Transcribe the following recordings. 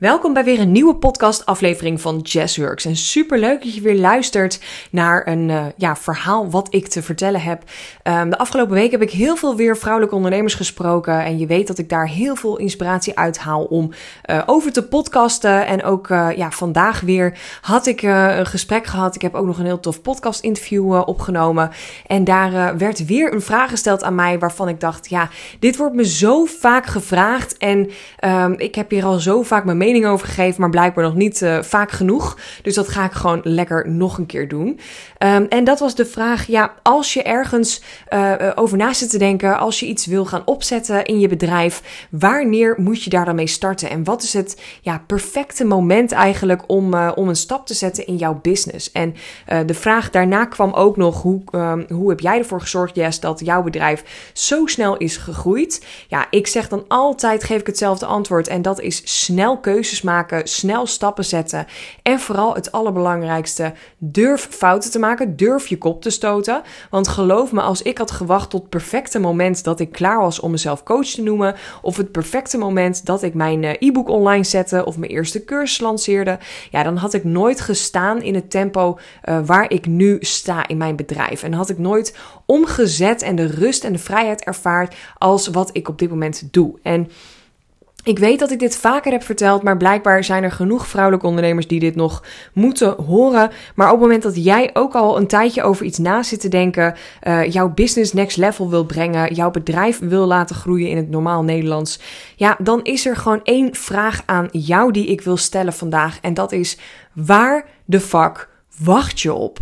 Welkom bij weer een nieuwe podcast-aflevering van Jazzworks. En super leuk dat je weer luistert naar een uh, ja, verhaal wat ik te vertellen heb. Um, de afgelopen week heb ik heel veel weer vrouwelijke ondernemers gesproken. En je weet dat ik daar heel veel inspiratie uit haal om uh, over te podcasten. En ook uh, ja, vandaag weer had ik een gesprek gehad. Ik heb ook nog een heel tof podcast-interview opgenomen. En daar werd weer een vraag gesteld aan mij waarvan ik dacht: ja, dit wordt me zo vaak gevraagd. En um, ik heb hier al zo vaak mijn mening over gegeven, maar blijkbaar nog niet uh, vaak genoeg. Dus dat ga ik gewoon lekker nog een keer doen. Um, en dat was de vraag: ja, als je ergens uh, over na zit te denken, als je iets wil gaan opzetten in je bedrijf, wanneer moet je daar dan mee starten? En wat is het ja, perfecte moment eigenlijk om, om een stap te zetten in jouw business? En de vraag daarna kwam ook nog: hoe, um, hoe heb jij ervoor gezorgd, Jess, dat jouw bedrijf zo snel is gegroeid? Ja, ik zeg dan altijd: geef ik hetzelfde antwoord. En dat is snel keuze maken, snel stappen zetten. En vooral het allerbelangrijkste, durf fouten te maken, durf je kop te stoten. Want geloof me, als ik had gewacht tot het perfecte moment dat ik klaar was om mezelf coach te noemen, of het perfecte moment dat ik mijn eh, e-book online zette of mijn eerste cursus lanceerde, ja, dan had ik nooit gestaan in het tempo uh, waar ik nu sta in mijn bedrijf. En had ik nooit omgezet en de rust en de vrijheid ervaard als wat ik op dit moment doe. En ik weet dat ik dit vaker heb verteld, maar blijkbaar zijn er genoeg vrouwelijke ondernemers die dit nog moeten horen. Maar op het moment dat jij ook al een tijdje over iets na zit te denken, uh, jouw business next level wil brengen, jouw bedrijf wil laten groeien in het normaal Nederlands, ja, dan is er gewoon één vraag aan jou die ik wil stellen vandaag. En dat is: waar de fuck wacht je op?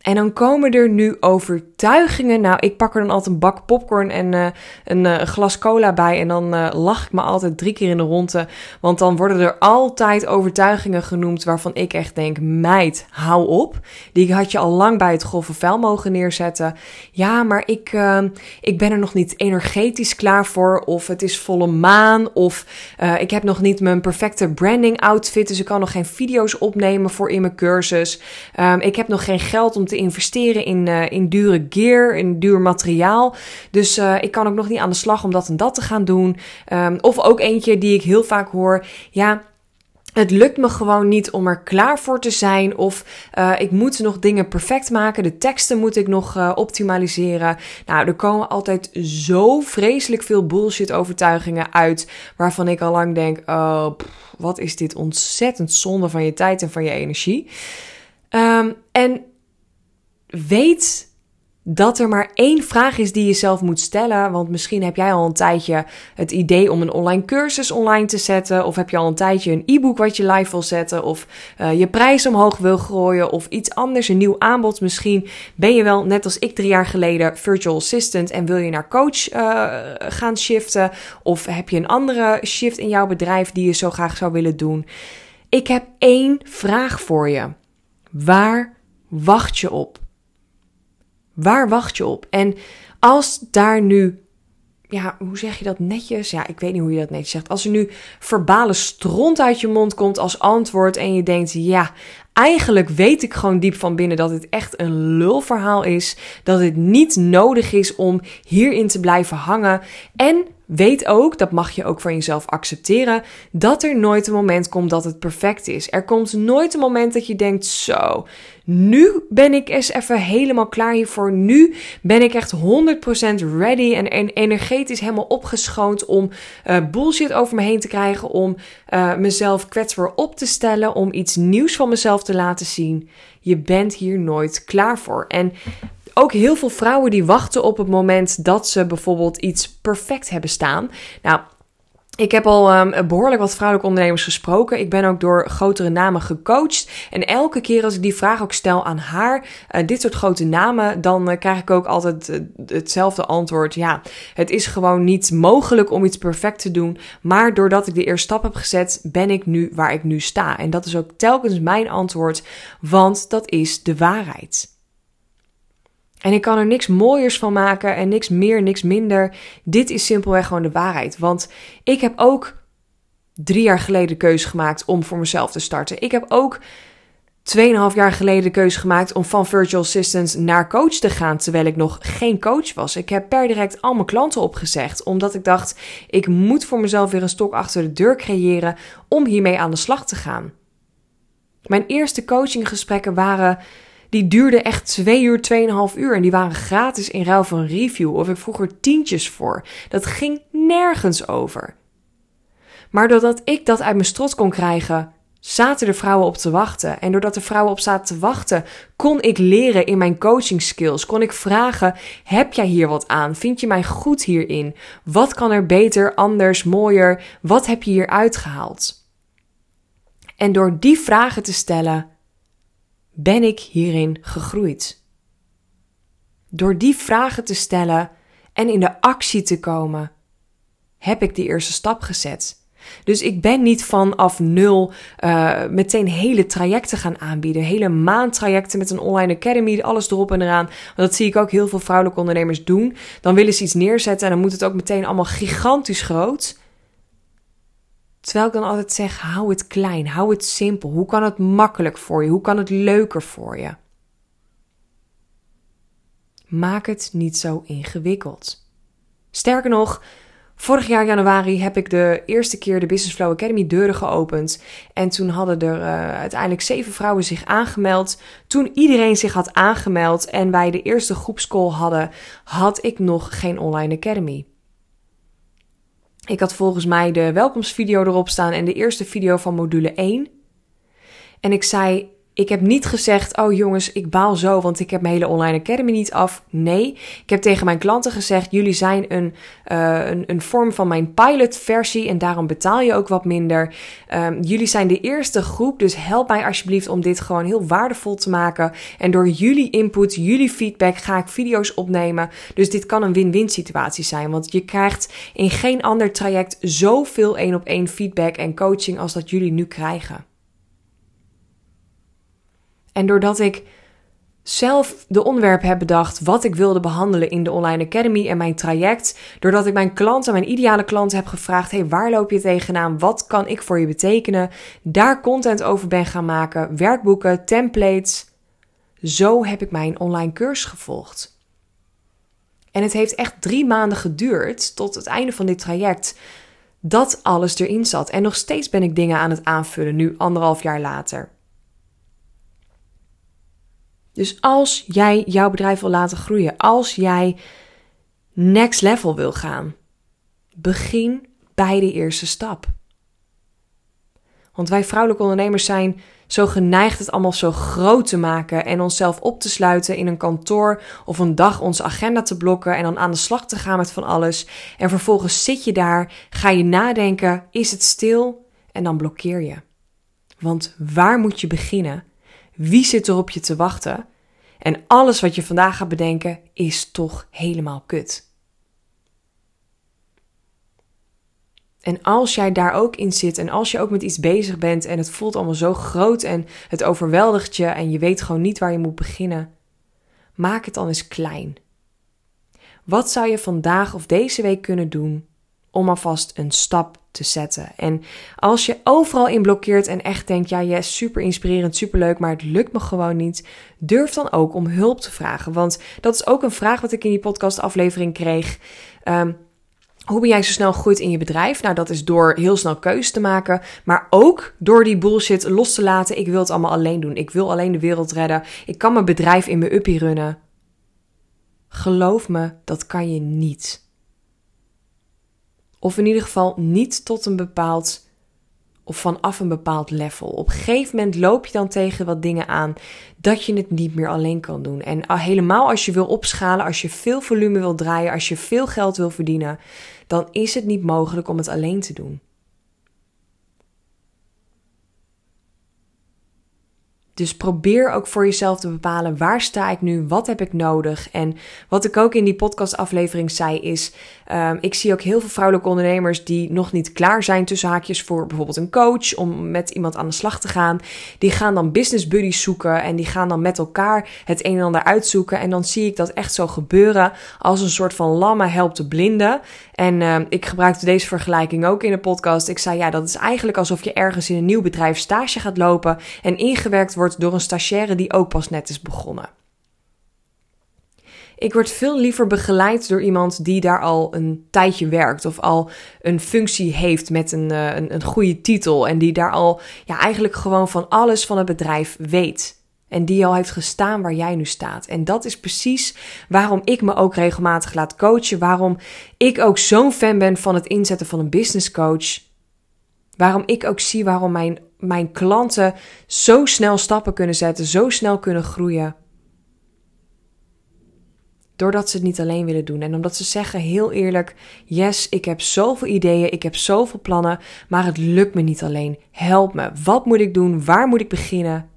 En dan komen er nu overtuigingen. Nou, ik pak er dan altijd een bak popcorn en uh, een uh, glas cola bij. En dan uh, lach ik me altijd drie keer in de ronde. Want dan worden er altijd overtuigingen genoemd waarvan ik echt denk: meid, hou op. Die had je al lang bij het grove vuil mogen neerzetten. Ja, maar ik, ik ben er nog niet energetisch klaar voor. Of het is volle maan. Of ik heb nog niet mijn perfecte branding outfit. Dus ik kan nog geen video's opnemen voor in mijn cursus. Um, ik heb nog geen geld om te investeren in, uh, in dure gear, in duur materiaal. Dus uh, ik kan ook nog niet aan de slag om dat en dat te gaan doen. Um, of ook eentje die ik heel vaak hoor. Ja, het lukt me gewoon niet om er klaar voor te zijn. Of uh, ik moet nog dingen perfect maken. De teksten moet ik nog optimaliseren. Nou, er komen altijd zo vreselijk veel bullshit overtuigingen uit. Waarvan ik al lang denk: oh, wat is dit ontzettend zonde van je tijd en van je energie. Um, en weet dat er maar één vraag is die je zelf moet stellen. Want misschien heb jij al een tijdje het idee om een online cursus online te zetten. Of heb je al een tijdje een e-book wat je live wil zetten. Of uh, je prijs omhoog wil gooien. Of iets anders, een nieuw aanbod. Misschien ben je wel, net als ik drie jaar geleden, virtual assistant. En wil je naar coach uh, gaan shiften. Of heb je een andere shift in jouw bedrijf die je zo graag zou willen doen. Ik heb één vraag voor je. Waar wacht je op? Waar wacht je op? En als daar nu, ja, hoe zeg je dat netjes? Ja, ik weet niet hoe je dat netjes zegt. Als er nu verbale stront uit je mond komt als antwoord en je denkt, ja, eigenlijk weet ik gewoon diep van binnen dat het echt een lulverhaal is. Dat het niet nodig is om hierin te blijven hangen. En Weet ook, dat mag je ook van jezelf accepteren, dat er nooit een moment komt dat het perfect is. Er komt nooit een moment dat je denkt: zo, nu ben ik eens even helemaal klaar hiervoor. Nu ben ik echt 100% ready en energetisch helemaal opgeschoond om uh, bullshit over me heen te krijgen, om uh, mezelf kwetsbaar op te stellen, om iets nieuws van mezelf te laten zien. Je bent hier nooit klaar voor. En ook heel veel vrouwen die wachten op het moment dat ze bijvoorbeeld iets perfect hebben staan. Nou, ik heb al um, behoorlijk wat vrouwelijke ondernemers gesproken. Ik ben ook door grotere namen gecoacht. En elke keer als ik die vraag ook stel aan haar, uh, dit soort grote namen, dan uh, krijg ik ook altijd uh, hetzelfde antwoord. Ja, het is gewoon niet mogelijk om iets perfect te doen. Maar doordat ik de eerste stap heb gezet, ben ik nu waar ik nu sta. En dat is ook telkens mijn antwoord, want dat is de waarheid. En ik kan er niks mooiers van maken en niks meer, niks minder. Dit is simpelweg gewoon de waarheid. Want ik heb ook drie jaar geleden de keuze gemaakt om voor mezelf te starten. Ik heb ook 2,5 jaar geleden de keuze gemaakt om van virtual assistant naar coach te gaan, terwijl ik nog geen coach was. Ik heb per direct al mijn klanten opgezegd, omdat ik dacht, ik moet voor mezelf weer een stok achter de deur creëren om hiermee aan de slag te gaan. Mijn eerste coachinggesprekken waren, die duurden echt 2 uur, 2,5 uur en die waren gratis in ruil van review of ik vroeg er tientjes voor. Dat ging nergens over. Maar doordat ik dat uit mijn strot kon krijgen, zaten de vrouwen op te wachten. En doordat de vrouwen op zaten te wachten, kon ik leren in mijn coaching skills. Kon ik vragen: heb jij hier wat aan? Vind je mij goed hierin? Wat kan er beter, anders, mooier? Wat heb je hier uitgehaald? En door die vragen te stellen, ben ik hierin gegroeid. Door die vragen te stellen en in de actie te komen, heb ik die eerste stap gezet. Dus ik ben niet vanaf nul uh, meteen hele trajecten gaan aanbieden. Hele maandtrajecten met een online academy, alles erop en eraan. Want dat zie ik ook heel veel vrouwelijke ondernemers doen. Dan willen ze iets neerzetten en dan moet het ook meteen allemaal gigantisch groot. Terwijl ik dan altijd zeg: hou het klein, hou het simpel. Hoe kan het makkelijk voor je? Hoe kan het leuker voor je? Maak het niet zo ingewikkeld. Sterker nog, Vorig jaar januari heb ik de eerste keer de Business Flow Academy deuren geopend. En toen hadden er uh, uiteindelijk zeven vrouwen zich aangemeld. Toen iedereen zich had aangemeld en wij de eerste groepscall hadden, had ik nog geen online academy. Ik had volgens mij de welkomstvideo erop staan en de eerste video van module 1. En ik zei: ik heb niet gezegd, oh jongens, ik baal zo, want ik heb mijn hele online academy niet af. Nee, ik heb tegen mijn klanten gezegd, jullie zijn een, uh, een, een, vorm van mijn pilot versie en daarom betaal je ook wat minder. Um, jullie zijn de eerste groep, dus help mij alsjeblieft om dit gewoon heel waardevol te maken. En door jullie input, jullie feedback ga ik video's opnemen. Dus dit kan een win-win situatie zijn, want je krijgt in geen ander traject zoveel één op één feedback en coaching als dat jullie nu krijgen. En doordat ik zelf de onderwerp heb bedacht wat ik wilde behandelen in de Online Academy en mijn traject, doordat ik mijn klanten, mijn ideale klanten heb gevraagd: hey, waar loop je tegenaan? Wat kan ik voor je betekenen? Daar content over ben gaan maken, werkboeken, templates. Zo heb ik mijn online cursus gevolgd. En het heeft echt drie maanden geduurd tot het einde van dit traject dat alles erin zat. En nog steeds ben ik dingen aan het aanvullen, nu anderhalf jaar later. Dus als jij jouw bedrijf wil laten groeien, als jij next level wil gaan, begin bij de eerste stap. Want wij vrouwelijke ondernemers zijn zo geneigd het allemaal zo groot te maken en onszelf op te sluiten in een kantoor of een dag onze agenda te blokken en dan aan de slag te gaan met van alles. En vervolgens zit je daar, ga je nadenken, is het stil en dan blokkeer je. Want waar moet je beginnen? Wie zit er op je te wachten? En alles wat je vandaag gaat bedenken is toch helemaal kut. En als jij daar ook in zit en als je ook met iets bezig bent en het voelt allemaal zo groot en het overweldigt je en je weet gewoon niet waar je moet beginnen, maak het dan eens klein. Wat zou je vandaag of deze week kunnen doen om alvast een stap te zetten. En als je overal in blokkeert en echt denkt, ja, yes, super inspirerend, super leuk, maar het lukt me gewoon niet, durf dan ook om hulp te vragen. Want dat is ook een vraag wat ik in die podcastaflevering kreeg. Um, hoe ben jij zo snel gegroeid in je bedrijf? Nou, dat is door heel snel keuzes te maken, maar ook door die bullshit los te laten. Ik wil het allemaal alleen doen. Ik wil alleen de wereld redden. Ik kan mijn bedrijf in mijn uppie runnen. Geloof me, dat kan je niet. Of in ieder geval niet tot een bepaald of vanaf een bepaald level. Op een gegeven moment loop je dan tegen wat dingen aan dat je het niet meer alleen kan doen. En helemaal als je wil opschalen, als je veel volume wil draaien, als je veel geld wil verdienen, dan is het niet mogelijk om het alleen te doen. Dus probeer ook voor jezelf te bepalen waar sta ik nu, wat heb ik nodig. En wat ik ook in die podcastaflevering zei is, um, ik zie ook heel veel vrouwelijke ondernemers die nog niet klaar zijn tussen haakjes voor bijvoorbeeld een coach om met iemand aan de slag te gaan. Die gaan dan business buddies zoeken en die gaan dan met elkaar het een en ander uitzoeken. En dan zie ik dat echt zo gebeuren als een soort van lamma helpt de blinden. En uh, ik gebruikte deze vergelijking ook in de podcast. Ik zei ja, dat is eigenlijk alsof je ergens in een nieuw bedrijf stage gaat lopen en ingewerkt wordt door een stagiaire die ook pas net is begonnen. Ik word veel liever begeleid door iemand die daar al een tijdje werkt of al een functie heeft met een, uh, een, een goede titel en die daar al ja, eigenlijk gewoon van alles van het bedrijf weet. En die al heeft gestaan waar jij nu staat. En dat is precies waarom ik me ook regelmatig laat coachen. Waarom ik ook zo'n fan ben van het inzetten van een business coach. Waarom ik ook zie waarom mijn, mijn klanten zo snel stappen kunnen zetten, zo snel kunnen groeien. Doordat ze het niet alleen willen doen. En omdat ze zeggen heel eerlijk: Yes, ik heb zoveel ideeën, ik heb zoveel plannen, maar het lukt me niet alleen. Help me. Wat moet ik doen? Waar moet ik beginnen?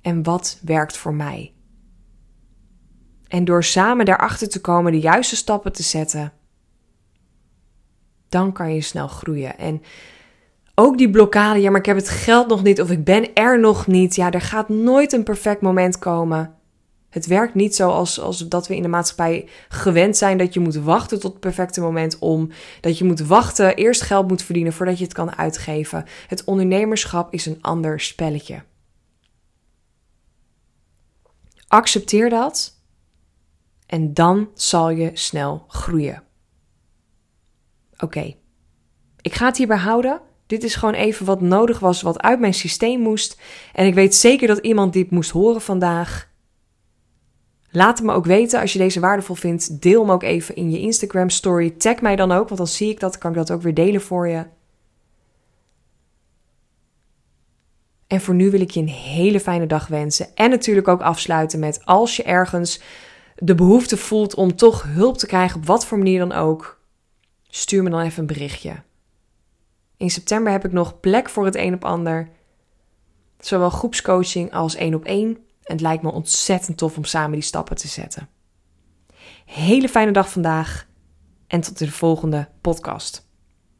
En wat werkt voor mij? En door samen daarachter te komen, de juiste stappen te zetten, dan kan je snel groeien. En ook die blokkade, ja, maar ik heb het geld nog niet of ik ben er nog niet. Ja, er gaat nooit een perfect moment komen. Het werkt niet zoals als dat we in de maatschappij gewend zijn dat je moet wachten tot het perfecte moment om. Dat je moet wachten, eerst geld moet verdienen voordat je het kan uitgeven. Het ondernemerschap is een ander spelletje. Accepteer dat en dan zal je snel groeien. Oké, ik ga het hierbij houden. Dit is gewoon even wat nodig was, wat uit mijn systeem moest. En ik weet zeker dat iemand dit moest horen vandaag. Laat het me ook weten als je deze waardevol vindt. Deel hem ook even in je Instagram story. Tag mij dan ook, want dan zie ik dat. Kan ik dat ook weer delen voor je. En voor nu wil ik je een hele fijne dag wensen. En natuurlijk ook afsluiten met als je ergens de behoefte voelt om toch hulp te krijgen, op wat voor manier dan ook, stuur me dan even een berichtje. In september heb ik nog plek voor het een op ander. Zowel groepscoaching als één op één. En het lijkt me ontzettend tof om samen die stappen te zetten. Hele fijne dag vandaag en tot de volgende podcast.